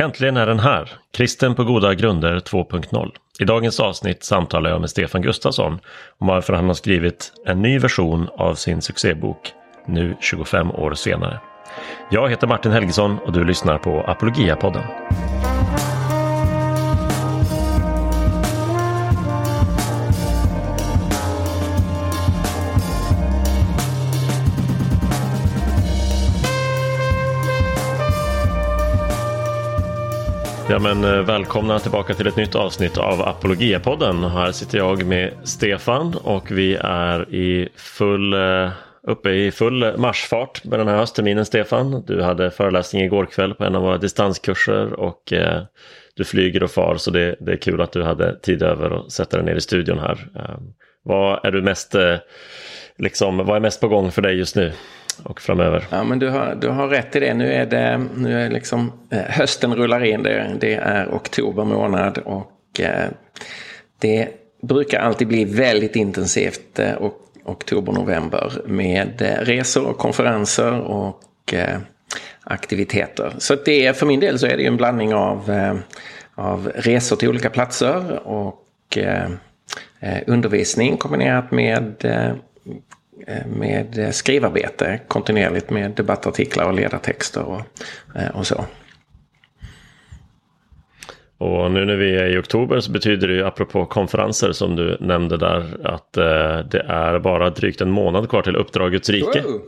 Äntligen är den här, Kristen på goda grunder 2.0. I dagens avsnitt samtalar jag med Stefan Gustafsson om varför han har skrivit en ny version av sin succébok nu 25 år senare. Jag heter Martin Helgesson och du lyssnar på Apologia-podden. Ja, men eh, välkomna tillbaka till ett nytt avsnitt av Apologia-podden. Här sitter jag med Stefan och vi är i full, eh, uppe i full marschfart med den här höstterminen Stefan. Du hade föreläsning igår kväll på en av våra distanskurser och eh, du flyger och far så det, det, är kul att du hade tid över att sätta dig ner i studion här. Eh, vad är du mest, eh, liksom, vad är mest på gång för dig just nu? Och framöver. Ja, men du har, du har rätt i det. Nu är det nu är liksom, eh, hösten rullar in. Det, det är oktober månad och eh, det brukar alltid bli väldigt intensivt eh, och, oktober-november med eh, resor och konferenser och eh, aktiviteter. Så det, för min del så är det en blandning av, eh, av resor till olika platser och undervisning kombinerat med med skrivarbete kontinuerligt med debattartiklar och ledartexter och, eh, och så. Och nu när vi är i oktober så betyder det ju apropå konferenser som du nämnde där att eh, det är bara drygt en månad kvar till Uppdragets rike. Wow.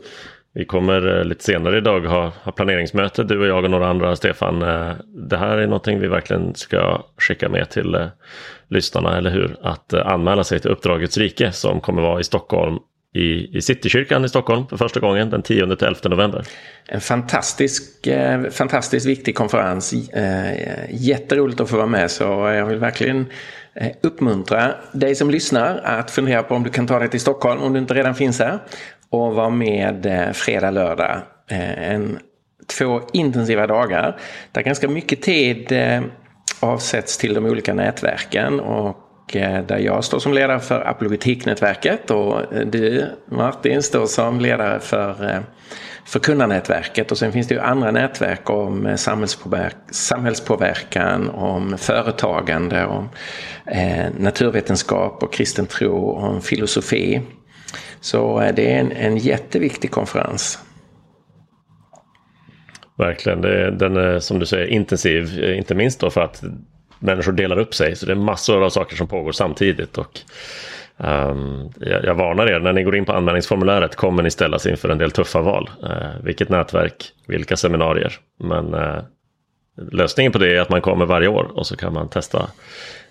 Vi kommer eh, lite senare idag ha, ha planeringsmöte, du och jag och några andra, Stefan. Eh, det här är någonting vi verkligen ska skicka med till eh, lyssnarna, eller hur? Att anmäla sig till Uppdragets rike som kommer vara i Stockholm i, i Citykyrkan i Stockholm för första gången den 10-11 november. En fantastisk, eh, fantastiskt viktig konferens. Eh, jätteroligt att få vara med så jag vill verkligen eh, uppmuntra dig som lyssnar att fundera på om du kan ta dig till Stockholm om du inte redan finns här och vara med eh, fredag, lördag. Eh, en, två intensiva dagar där ganska mycket tid eh, avsätts till de olika nätverken och Eh, där jag står som ledare för Apologetiknätverket och eh, du Martin står som ledare för eh, Förkunnarnätverket och sen finns det ju andra nätverk om samhällspåverkan, om företagande, om naturvetenskap och kristen tro, om filosofi. Så det är en, en jätteviktig konferens. Verkligen, den är som du säger intensiv, inte minst då för att människor delar upp sig. Så det är massor av saker som pågår samtidigt. Och, um, jag, jag, varnar er, när ni går in på anmälningsformuläret kommer ni ställas inför en del tuffa val. Uh, vilket nätverk, vilka seminarier. Men uh, lösningen på det är att man kommer varje år och så kan man testa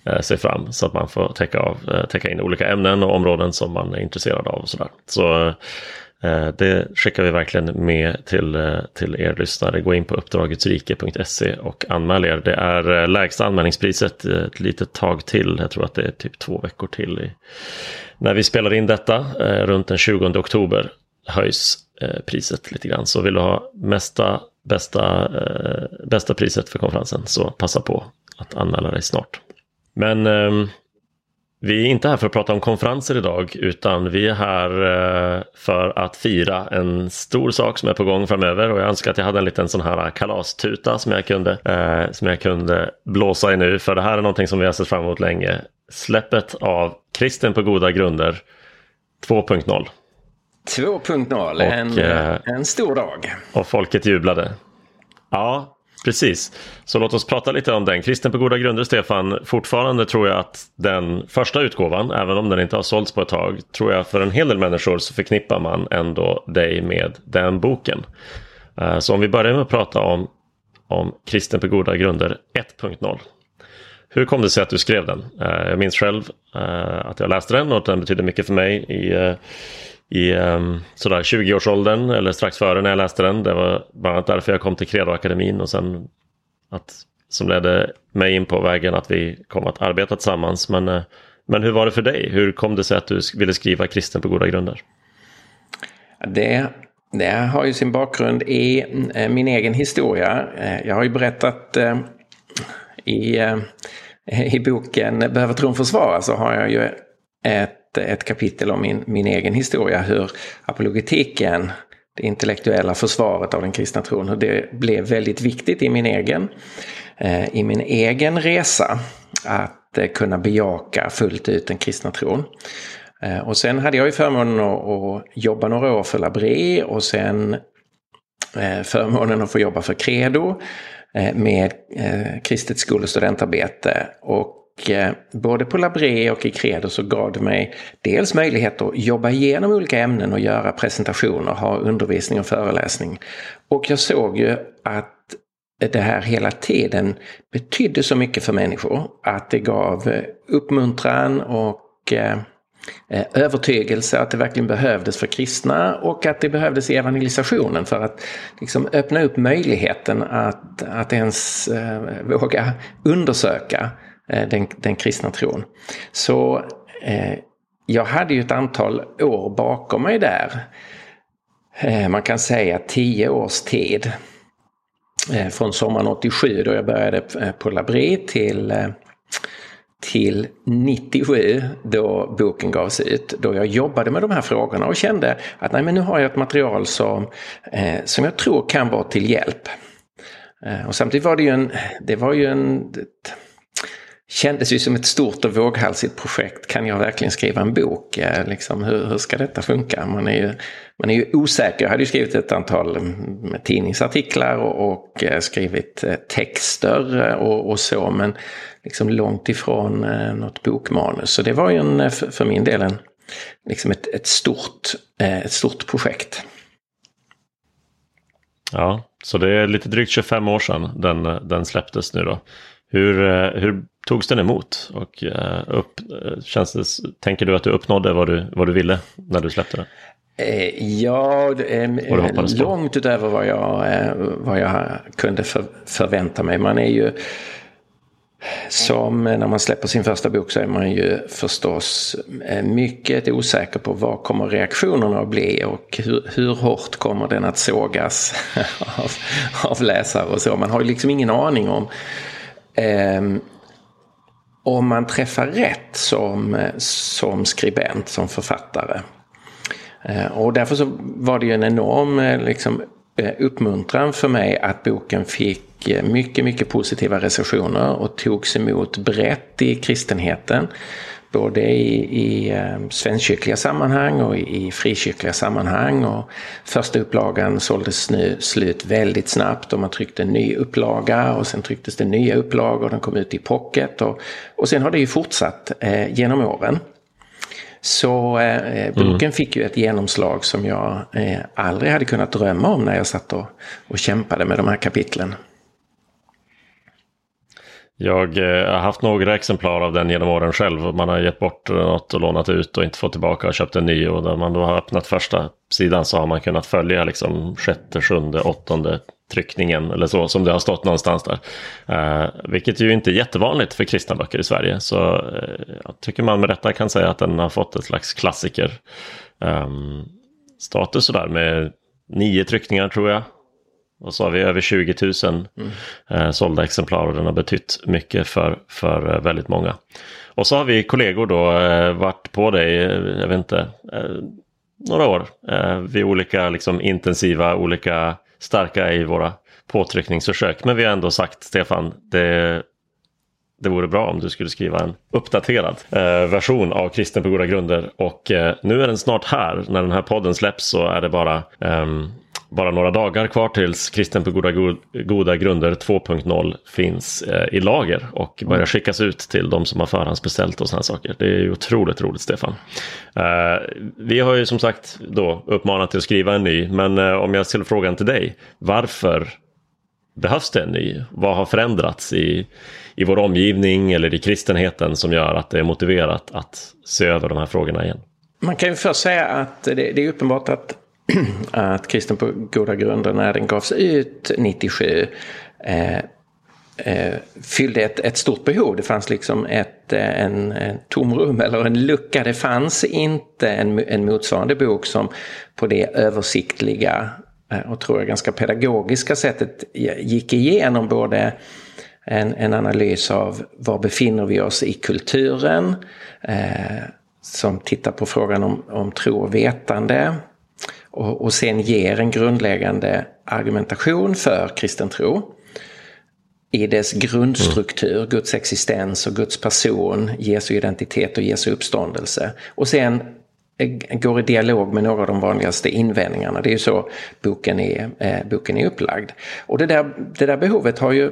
uh, sig fram så att man får täcka, av, täcka in olika ämnen och områden som man är intresserad av. Och så där. så Eh, det skickar vi verkligen med till, eh, till er lyssnare. Gå in på uppdragetsrike.se och anmäl er. Det är eh, lägsta anmälningspriset ett litet tag till. Jag tror att det är typ två veckor till. När vi spelar in detta runt den 20 oktober höjs priset lite grann. Så vill du ha mesta, bästa, bästa priset för konferensen så passa på att anmäla dig snart. Men ehm, vi är inte här för att prata om konferenser idag utan vi är här eh, för att fira en stor sak som är på gång framöver och jag önskar att jag hade en liten sån här kalastuta som jag kunde, eh, som jag kunde blåsa i nu för det här är någonting som vi har sett fram emot länge. Släppet av Kristen på goda grunder 2.0. 2.0, en, eh, en stor dag. Och folket jublade. Ja, Precis, så låt oss prata lite om den. Kristen på goda grunder, Stefan. Fortfarande tror jag att den första utgåvan, även om den inte har sålts på ett tag, tror jag för en hel del människor så förknippar man ändå dig med den boken. Eh, så om vi börjar med att prata om, om Kristen på goda grunder 1.0. Hur kom det sig att du skrev den? Eh, jag minns själv eh, att jag läste den och att den betydde mycket för mig i i um, sådär 20-årsåldern eller strax före när jag läste den. Det var bland annat därför jag kom till Credo-akademin och sen att, som ledde mig in på vägen att vi kom att arbeta tillsammans. Men, uh, men hur var det för dig? Hur kom det sig att du ville skriva kristen på goda grunder? Det, det har ju sin bakgrund i eh, min egen historia. Eh, jag har ju berättat eh, i, eh, i boken Behöver tron försvara så har jag ju ett ett kapitel om min, min egen historia, hur apologetiken, det intellektuella försvaret av den kristna tron, hur det blev väldigt viktigt i min egen eh, i min egen resa att eh, kunna bejaka fullt ut den kristna tron. Eh, och sen hade jag ju förmånen att, att jobba några år för Labré och sen eh, förmånen att få jobba för Credo eh, med eh, kristet skol och studentarbete. Och Eh, både på Labré och i Credo så gav det mig dels möjlighet att jobba igenom olika ämnen och göra presentationer, ha undervisning och föreläsning. Och jag såg ju att det här hela tiden betydde så mycket för människor att det gav uppmuntran och Eh, eh övertygelse att det verkligen behövdes för kristna och att det behövdes i evangelisationen för att liksom öppna upp möjligheten att, att ens eh, våga undersöka Eh, den, den kristna tron. Så eh, jag hade ju ett antal år bakom mig där. Eh, man kan säga tio års tid. Eh, från sommaren 87 då jag började eh, på Labri till eh, till 97 då boken gavs ut. Då jag jobbade med de här frågorna och kände att nej, men nu har jag ett material som, eh, som jag tror kan vara till hjälp. Och samtidigt var det ju en, det var ju en, det kändes ju som ett stort och våghalsigt projekt. Kan jag verkligen skriva en bok? Liksom, hur, hur ska detta funka? Man är ju, man är ju osäker. Jag hade ju skrivit ett antal mm, tidningsartiklar och, och eh, skrivit eh, texter eh, och, och så. Men liksom långt ifrån något bokmanus. Så det var ju en, för min del en, liksom ett, ett, stort, ett stort projekt. Ja, så det är lite drygt 25 år sedan den, den släpptes nu då. Hur, hur togs den emot? Och upp, känns det, tänker du att du uppnådde vad du, vad du ville när du släppte den? Ja, långt utöver vad jag, vad jag kunde för, förvänta mig. Man är ju som när man släpper sin första bok så är man ju förstås eh, mycket osäker på vad kommer reaktionerna att bli och hur, hur hårt kommer den att sågas av, av läsare och så. Man har ju liksom ingen aning om eh, Ehm, om man träffar rätt som, som skribent, som författare. Eh, och därför så var det ju en enorm eh, liksom, eh, uppmuntran för mig att boken fick eh, mycket, mycket positiva recensioner och togs emot brett i kristenheten. Både i, i eh, svenskkyrkliga sammanhang och i frikyrkliga sammanhang. Och första upplagan såldes nu slut väldigt snabbt och man tryckte en ny upplaga och sen trycktes det nya upplagor och den kom ut i pocket. Och, och sen har det ju fortsatt eh, genom åren. Så eh, eh, boken mm. fick ju ett genomslag som jag eh, aldrig hade kunnat drömma om när jag satt och, och kämpade med de här kapitlen. Jag eh, har haft några exemplar av den genom åren själv. Man har gett bort något och lånat ut och inte fått tillbaka och köpt en ny. Och när man då har öppnat första sidan så har man kunnat följa liksom sjätte, sjunde, åttonde tryckningen eller så som det har stått någonstans där. Eh, vilket ju inte är jättevanligt för kristna böcker i Sverige. Så eh, jag tycker man med detta kan säga att den har fått ett slags klassiker. Eh, status sådär med nio tryckningar tror jag. Och så har vi över 20 000 mm. eh, sålda exemplar och den har betytt mycket för, för eh, väldigt många. Och så har vi kollegor då eh, varit på dig, jag vet inte, eh, några år eh, vid olika liksom, intensiva, olika starka i våra påtryckningsförsök. Men vi har ändå sagt Stefan, det, det vore bra om du skulle skriva en uppdaterad eh, version av Kristen på goda grunder. Och eh, nu är den snart här. När den här podden släpps så är det bara um, bara några dagar kvar tills Kristen på goda, goda grunder 2.0 finns eh, i lager och börjar mm. skickas ut till de som har förhandsbeställt och sådana saker. Det är ju otroligt roligt Stefan. Eh, vi har ju som sagt då uppmanat till att skriva en ny, men eh, om jag ställer frågan till dig, varför behövs det en ny? Vad har förändrats i, i vår omgivning eller i kristenheten som gör att det är motiverat att se över de här frågorna igen? Man kan ju först säga att det, det är uppenbart att att Kristen på goda grunder när den gavs ut 97 eh, eh, fyllde ett, ett, stort behov. Det fanns liksom ett eh, en, en tomrum eller en lucka. Det fanns inte en, en motsvarande bok som på det översiktliga eh, och tror jag ganska pedagogiska sättet gick igenom både en, en analys av var befinner vi oss i kulturen, eh, som tittar på frågan om, om tro och vetande, och, och sen ger en grundläggande argumentation för kristen tro. i dess grundstruktur, mm. Guds existens och Guds person, Jesu identitet och Jesu uppståndelse. Och sen går i dialog med några av de vanligaste invändningarna. Det är ju så boken är, eh, boken är upplagd. Och det där, det där behovet har ju,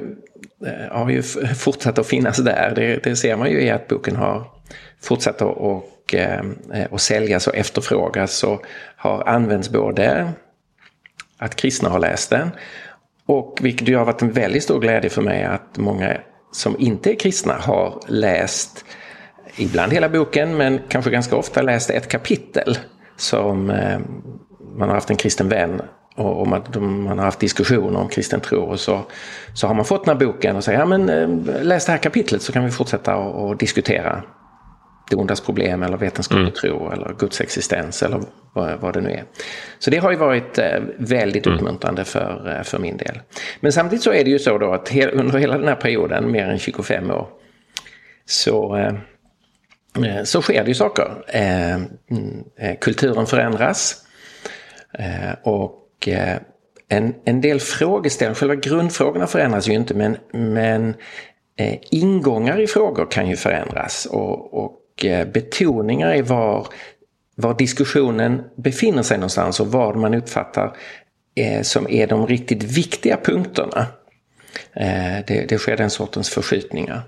eh, har ju fortsatt att finnas där. Det, det ser man ju i att boken har fortsatt att och, eh, och säljas och efterfrågas så har använts både att kristna har läst den och vilket ju har varit en väldigt stor glädje för mig att många som inte är kristna har läst ibland hela boken men kanske ganska ofta läst ett kapitel som eh, man har haft en kristen vän och man, man har haft diskussioner om kristen tro och så, så har man fått den här boken och säger ja, men eh, läs det här kapitlet så kan vi fortsätta och, och diskutera det ondas problem eller vetenskaplig mm. tro eller Guds existens eller vad, vad, det nu är. Så det har ju varit eh, väldigt mm. uppmuntrande för, för min del. Men samtidigt så är det ju så då att under hela den här perioden, mer än 25 år, så Eh, så sker det ju saker. Eh, mm, eh, kulturen förändras och en, en del frågeställningar, själva grundfrågorna förändras ju inte men, men ingångar i frågor kan ju förändras och, och betoningar i var, var diskussionen befinner sig någonstans och vad man uppfattar som är de riktigt viktiga punkterna. Det, det sker den sortens förskjutningar.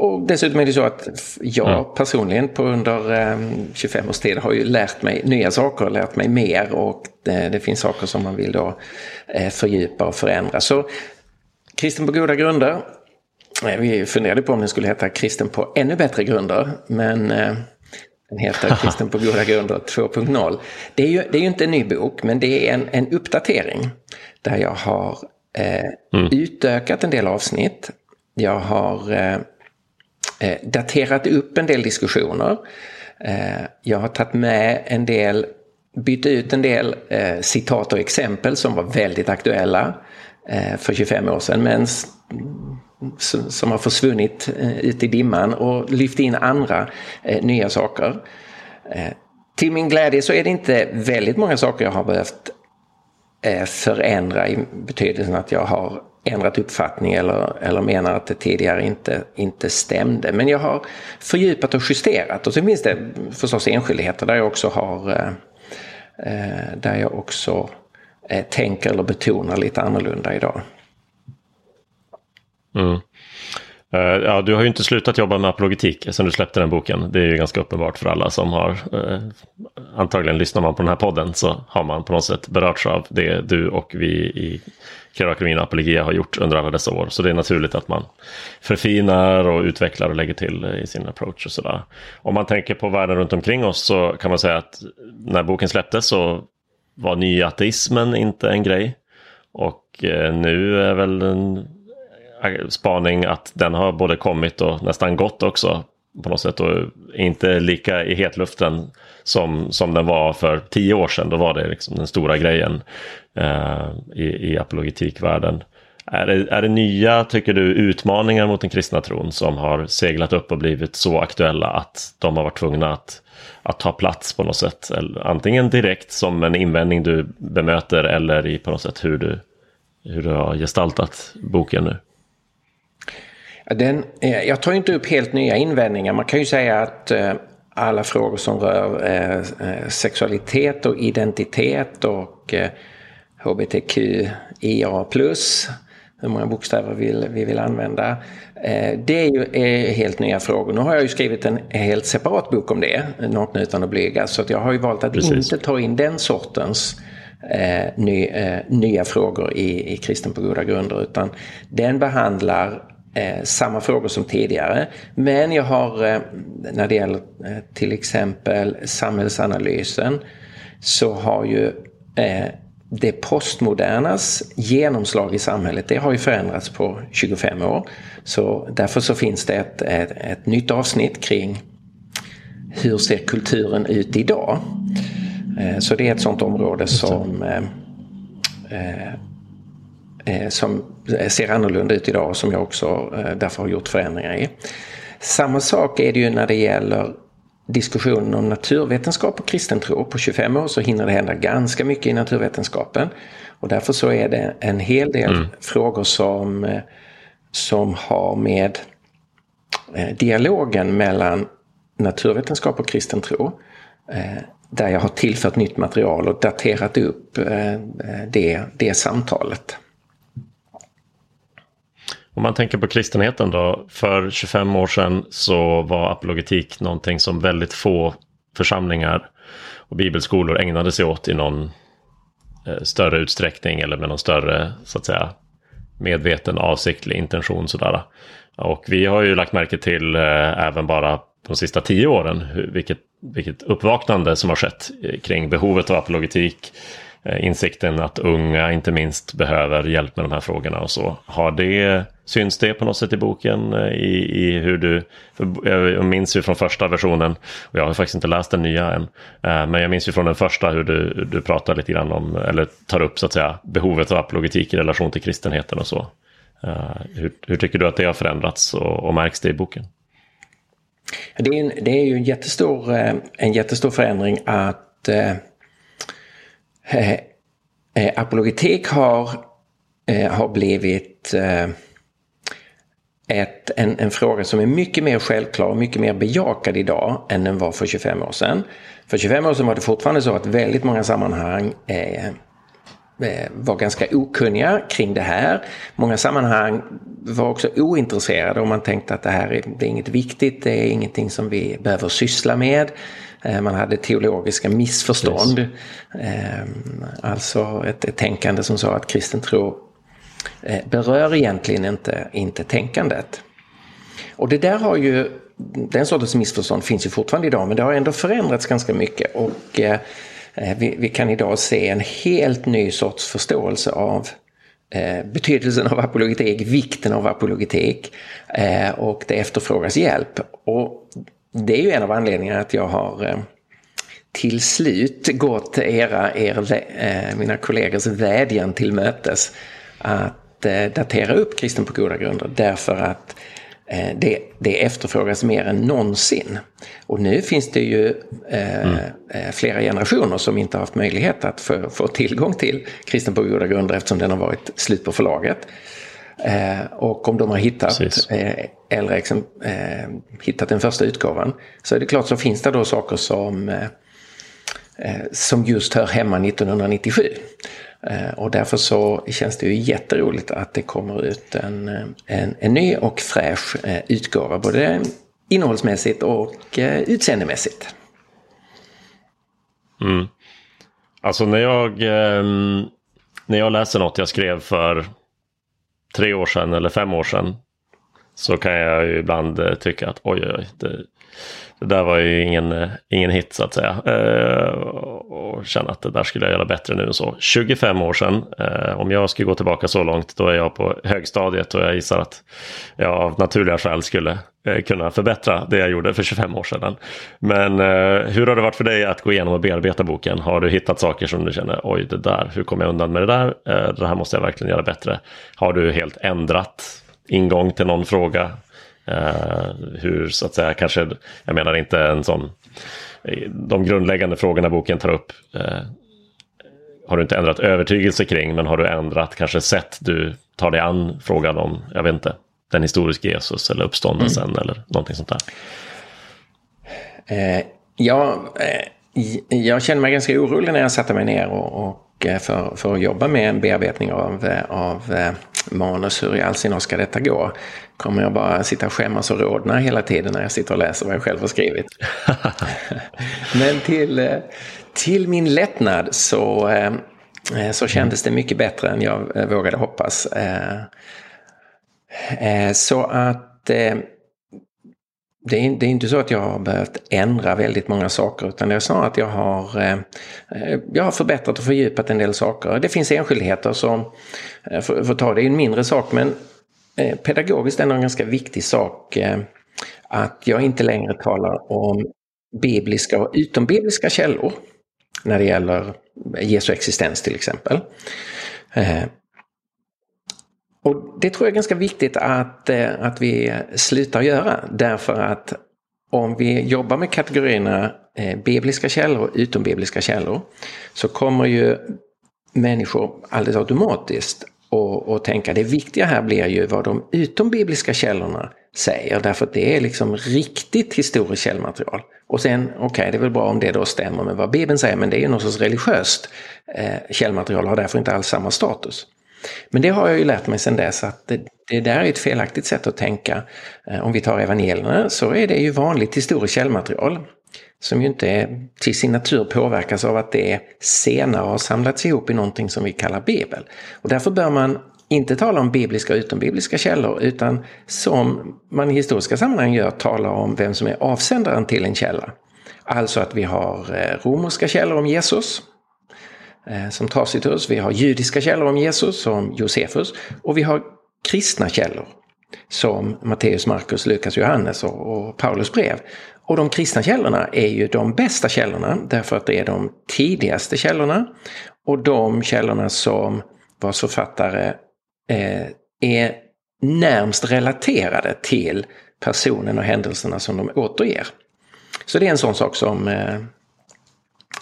Och dessutom är det så att jag personligen på under 25 års tid har ju lärt mig nya saker, lärt mig mer och det, det finns saker som man vill då eh, fördjupa och förändra. Så kristen på goda grunder. Vi funderade på om den skulle heta kristen på ännu bättre grunder, men eh, den heter Kristen på goda grunder 2.0. Det är, ju, det är ju inte en ny bok, men det är en, en uppdatering där jag har eh, mm. utökat en del avsnitt. Jag har eh, eh, daterat upp en del diskussioner. Eh, jag har tagit med en del, bytt ut en del eh, citat och exempel som var väldigt aktuella för 25 år sedan men som har försvunnit eh, ut i dimman och lyft in andra eh, nya saker. Eh, till min glädje så är det inte väldigt många saker jag har behövt förändra i betydelsen att jag har ändrat uppfattning eller, eller menar att det tidigare inte, inte stämde. Men jag har fördjupat och justerat och sen finns det förstås enskildheter där jag också har där jag också tänker eller betonar lite annorlunda idag. Mm. Uh, ja, du har ju inte slutat jobba med apologetik sen du släppte den boken. Det är ju ganska uppenbart för alla som har, uh, antagligen lyssnar man på den här podden så har man på något sätt berörts av det du och vi i Kerakamin och Apologia har gjort under alla dessa år. Så det är naturligt att man förfinar och utvecklar och lägger till i sin approach och sådär. Om man tänker på världen runt omkring oss så kan man säga att när boken släpptes så var nyateismen inte en grej. Och eh, nu är väl en spaning att den har både kommit och nästan gått också på något sätt och inte lika i hetluften som, som den var för tio år sedan. Då var det liksom den stora grejen eh, i, i apologetikvärlden. Är det, är det nya, tycker du, utmaningar mot den kristna tron som har seglat upp och blivit så aktuella att de har varit tvungna att, att ta plats på något sätt? Eller, antingen direkt som en invändning du bemöter eller i på något sätt hur du, hur du har gestaltat boken nu? Den, eh, jag tar inte upp helt nya invändningar. Man kan ju säga att eh, alla frågor som rör eh, sexualitet och identitet och hbtqia+, hur många bokstäver vill, vi vill använda. Det är ju är helt nya frågor. Nu har jag ju skrivit en helt separat bok om det, Nakna utan att blyga, så att jag har ju valt att Precis. inte ta in den sortens eh, ny, eh, nya frågor i, i Kristen på goda grunder utan den behandlar eh, samma frågor som tidigare. Men jag har, eh, när det gäller eh, till exempel samhällsanalysen, så har ju det postmodernas genomslag i samhället, det har ju förändrats på 25 år. Så därför så finns det ett, ett, ett nytt avsnitt kring hur ser kulturen ut idag? Så det är ett sånt område som som ser annorlunda ut idag och som jag också eh, därför har gjort förändringar i. Samma sak är det ju när det gäller diskussionen om naturvetenskap och kristen tro. På 25 år så hinner det hända ganska mycket i naturvetenskapen. Och därför så är det en hel del mm. frågor som, som har med dialogen mellan naturvetenskap och kristen tro där jag har tillfört nytt material och daterat upp det, det samtalet. Om man tänker på kristenheten då. För 25 år sedan så var apologetik någonting som väldigt få församlingar och bibelskolor ägnade sig åt i någon eh, större utsträckning eller med någon större så att säga medveten avsiktlig intention sådär. Och vi har ju lagt märke till eh, även bara de sista tio åren vilket, vilket uppvaknande som har skett eh, kring behovet av apologetik Eh, insikten att unga inte minst behöver hjälp med de här frågorna och så. Har det, syns det på något sätt i boken eh, i, i hur du, jag minns ju från första versionen och jag har faktiskt inte läst den nya än. Eh, men jag minns ju från den första hur du, du pratar lite grann om, eller tar upp så att säga behovet av apologetik i relation till kristenheten och så. Hur, hur tycker du att det har förändrats och, och märks det i boken? Det är, en, det är ju en jättestor, en jättestor förändring att Eh, eh, apologetik har, eh, har blivit eh, ett, en, en, fråga som är mycket mer självklar och mycket mer bejakad idag än den var för 25 år sedan. För 25 år sedan var det fortfarande så att väldigt många sammanhang eh, eh, var ganska okunniga kring det här. Många sammanhang var också ointresserade och man tänkte att det här är, det är inget viktigt, det är ingenting som vi behöver syssla med. Eh, man hade teologiska missförstånd. Yes. Alltså ett, ett tänkande som sa att kristen tro eh, berör egentligen inte, inte tänkandet. Och det där har ju, den sortens missförstånd finns ju fortfarande idag men det har ändå förändrats ganska mycket och eh, vi, vi, kan idag se en helt ny sorts förståelse av eh, betydelsen av apologetik, vikten av apologetik eh, och det efterfrågas hjälp. Och det är ju en av anledningarna att jag har eh, till slut gått era, er, eh, mina kollegors vädjan till mötes att eh, datera upp kristen på goda grunder därför att det, det efterfrågas mer än någonsin. Och nu finns det ju eh, mm. flera generationer som inte haft möjlighet att få, få tillgång till kristen på goda grunder eftersom den har varit slut på förlaget. Eh, och om de har hittat, eh, eller eh, hittat den första utgåvan så är det klart så finns det då saker som, eh, eh, som just hör hemma 1997. Eh, och därför så känns det ju jätteroligt att det kommer ut en, en, en ny och fräsch utgåva både innehållsmässigt och utseendemässigt. Mm. Alltså när jag, när jag läser något jag skrev för tre år sedan eller fem år sedan så kan jag ju ibland eh, tycka att oj, oj, det, det där var ju ingen, eh, ingen hit så att säga. Eh, och känna att det där skulle jag göra bättre nu. Så 25 år sedan, eh, om jag skulle gå tillbaka så långt, då är jag på högstadiet och jag gissar att jag av naturliga skäl skulle eh, kunna förbättra det jag gjorde för 25 år sedan. Men eh, hur har det varit för dig att gå igenom och bearbeta boken? Har du hittat saker som du känner, oj det där, hur kom jag undan med det där? Eh, det här måste jag verkligen göra bättre. Har du helt ändrat ingång till någon fråga? Uh, hur så att säga kanske, jag menar inte en sån, de grundläggande frågorna boken tar upp uh, har du inte ändrat övertygelse kring men har du ändrat kanske sätt du tar dig an frågan om, jag vet inte, den historiska Jesus eller uppståndelsen mm. eller någonting sånt där? Uh, ja, jag känner mig ganska orolig när jag satte mig ner och, och för, för att jobba med en bearbetning av, av manus. Hur i all sin ska detta gå? Kommer jag bara sitta och skämmas och rodna hela tiden när jag sitter och läser vad jag själv har skrivit? Men till, till min lättnad så, eh, så kändes det mycket bättre än jag eh, vågade hoppas. Eh, så att det är, det är, inte så att jag har behövt ändra väldigt många saker utan det är snarare att jag har, eh, jag har förbättrat och fördjupat en del saker. Det finns enskildheter som, eh, för, för att ta det är en mindre sak men eh, pedagogiskt det en ganska viktig sak eh, att jag inte längre talar om bibliska och utombibliska källor när det gäller Jesu existens till exempel. Eh, och det tror jag är ganska viktigt att, eh, att vi slutar göra därför att om vi jobbar med kategorierna eh, bibliska källor och utombibliska källor så kommer ju människor alldeles automatiskt och, och tänka det viktiga här blir ju vad de utombibliska källorna säger därför att det är liksom riktigt historiskt källmaterial. Och sen, okej, okay, det är väl bra om det då stämmer med vad Bibeln säger, men det är ju något sorts religiöst eh, källmaterial och har därför inte alls samma status. Men det har jag ju lärt mig sedan dess att det, det där är ett felaktigt sätt att tänka. Eh, om vi tar evangelierna så är det ju vanligt historiskt källmaterial som ju inte är, till sin natur påverkas av att det senare har samlats ihop i någonting som vi kallar bibel. Och därför bör man inte tala om bibliska och utombibliska källor utan som man i historiska sammanhang gör tala om vem som är avsändaren till en källa. Alltså att vi har eh, romerska källor om Jesus Eh, som Tacitus, vi har judiska källor om Jesus som Josefus och vi har kristna källor som Matteus, Markus, Lukas, Johannes och, Paulus brev. Och de kristna källorna är ju de bästa källorna därför att det är de tidigaste källorna och de källorna som vars författare eh, är närmst relaterade till personen och händelserna som de återger. Så det är en sån sak som eh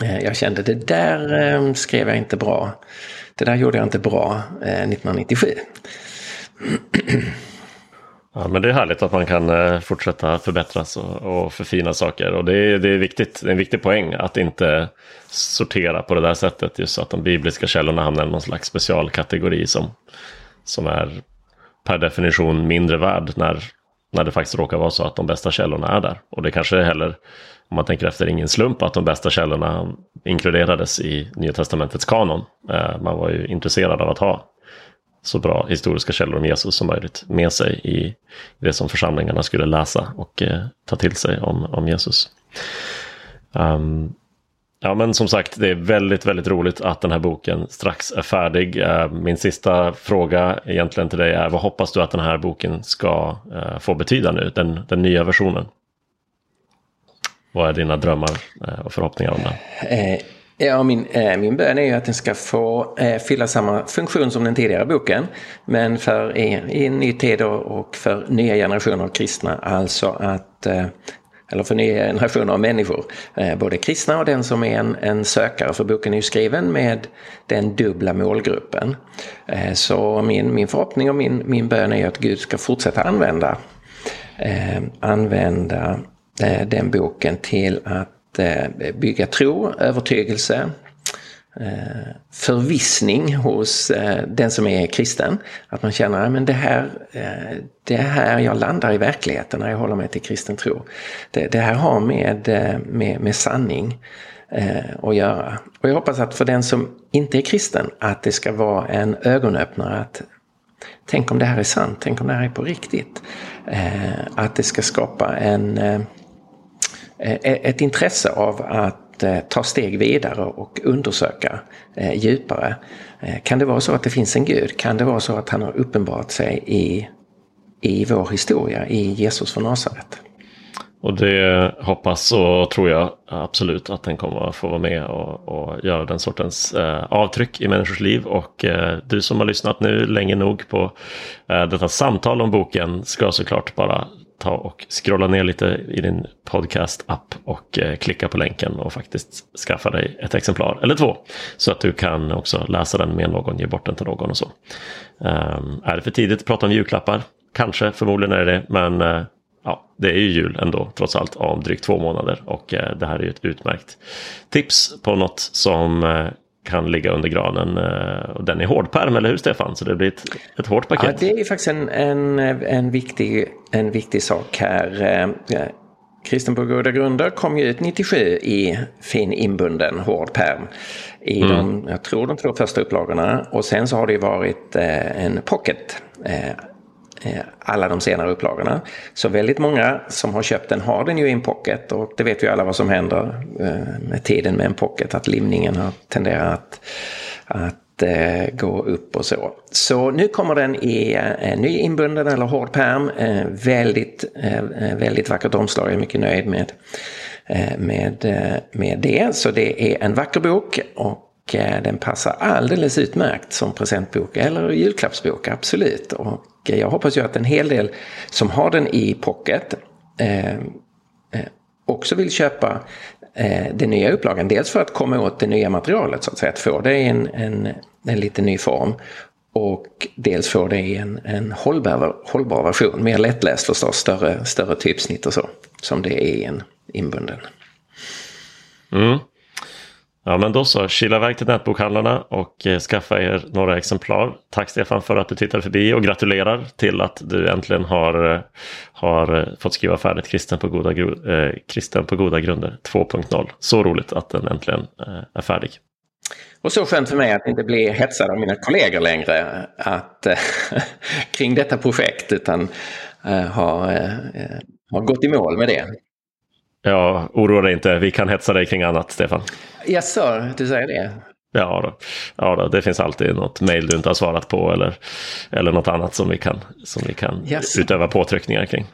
Eh, jag kände, det där eh, skrev jag inte bra. Det där gjorde jag inte bra eh, 1997. Ja, men det är härligt att man kan fortsätta förbättras och, och förfina saker. Och det är, det är viktigt, det är en viktig poäng att inte sortera på det där sättet. Just så att de bibliska källorna hamnar i någon slags specialkategori som, som är per definition mindre värd när, när det faktiskt råkar vara så att de bästa källorna är där. Och det kanske heller, om man tänker efter, ingen slump att de bästa källorna inkluderades i Nya Testamentets kanon. Eh, man var ju intresserad av att ha så bra historiska källor om Jesus som möjligt med sig i det som församlingarna skulle läsa och eh, ta till sig om, om Jesus. Um, ja men som sagt, det är väldigt, väldigt roligt att den här boken strax är färdig. Ehm, min sista fråga egentligen till dig är, vad hoppas du att den här boken ska eh, få betyda nu, den, den nya versionen? Vad är dina drömmar eh, och förhoppningar om den? Eh, Ja, min, eh, min bön är ju att den ska få eh, fylla samma funktion som den tidigare boken. Men för i, i en ny tid och för nya generationer av kristna. Alltså att eh, eller för nya generationer av människor. Eh, både kristna och den som är en, en, sökare, för boken är ju skriven med den dubbla målgruppen. Eh, så min, min förhoppning och min, min bön är att Gud ska fortsätta använda, eh, använda Eh, den boken till att eh, bygga tro, övertygelse, eh, förvissning hos den som är kristen. Att man känner ah, att det, här, det är här jag landar i verkligheten när jag håller mig till kristen tro. Det, det här har med, med, med sanning att göra. Och jag hoppas att för den som inte är kristen att det ska vara en ögonöppnare. att Tänk om det här är sant, tänk om det här är på riktigt. Att det ska skapa en Eh, ett intresse av att eh, ta steg vidare och undersöka eh, djupare. Kan det vara så att det finns en Gud? Kan det vara så att han har uppenbarat sig i, i vår historia, i Jesus från Nasaret? Och det hoppas och tror jag absolut att den kommer att få vara med och, och göra den sortens eh, avtryck i människors liv. Och eh, du som har lyssnat nu länge nog på eh, detta samtal om boken ska såklart bara ta och scrolla ner lite i din podcast-app och eh, klicka på länken och faktiskt skaffa dig ett exemplar eller två. Så att du kan också läsa den med någon, ge bort den till någon och så. Ehm, är det för tidigt att prata om julklappar? Kanske, förmodligen är det det, men eh, ja, det är ju jul ändå trots allt om drygt två månader och eh, det här är ju ett utmärkt tips på något som kan ligga under granen. Eh, och den är hårdpärm, eller hur Stefan? Så det blir ett, ett hårt paket. Ja, det är faktiskt en, en, en, viktig, en viktig sak här. Eh, Kristen på goda grunder kom ju ut 97 i fin inbunden hård pärm. I mm. de, jag tror de två första upplagorna. Och sen så har det ju varit eh, en pocket Eh, alla de senare upplagorna. Så väldigt många som har köpt den har den ju i en pocket och det vet ju alla vad som händer eh, med tiden med en pocket, att limningen har tenderat att, att eh, gå upp och så. Så nu kommer den i en ny inbunden eller hård pärm. Väldigt, väldigt vackert omslag, jag är mycket nöjd med, med, med det. Så det är en vacker bok och den passar alldeles utmärkt som presentbok eller julklappsbok, absolut. Och jag hoppas ju att en hel del som har den i pocket eh, eh, också vill köpa eh, den nya upplagan. Dels för att komma åt det nya materialet så att säga, att få det i en, en, en lite ny form. och dels få det i en, en hållbar, hållbar version, mer lättläst förstås, större, större typsnitt och så, som det är i en inbunden. Mm. Ja men då så, kila iväg till nätbokhandlarna och eh, skaffa er några exemplar. Tack Stefan för att du tittade förbi och gratulerar till att du äntligen har, eh, har eh, fått skriva färdigt Kristen på goda, eh, Kristen på goda grunder 2.0. Så roligt att den äntligen eh, är färdig. Och så skönt för mig att inte bli hetsad av mina kollegor längre att, eh, kring detta projekt utan äh, har, äh, har gått i mål med det. Ja, oroa dig inte. Vi kan hetsa dig kring annat, Stefan. Jaså, du säger det? Ja, då. ja då, det finns alltid något mejl du inte har svarat på eller, eller något annat som vi kan, som vi kan utöva påtryckningar kring.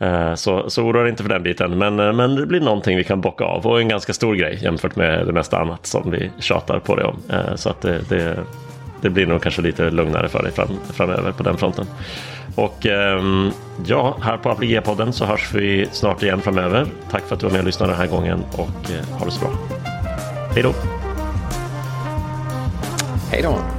Eh, så, så oroa dig inte för den biten, men, eh, men det blir någonting vi kan bocka av och en ganska stor grej jämfört med det mesta annat som vi tjatar på dig om. Eh, så att det, det, det blir nog kanske lite lugnare för dig fram, framöver på den fronten. Och ehm, ja, här på APG-podden så hörs vi snart igen framöver. Tack för att du var med och lyssnade den här gången och eh, ha det så bra. Hej då! Hej då!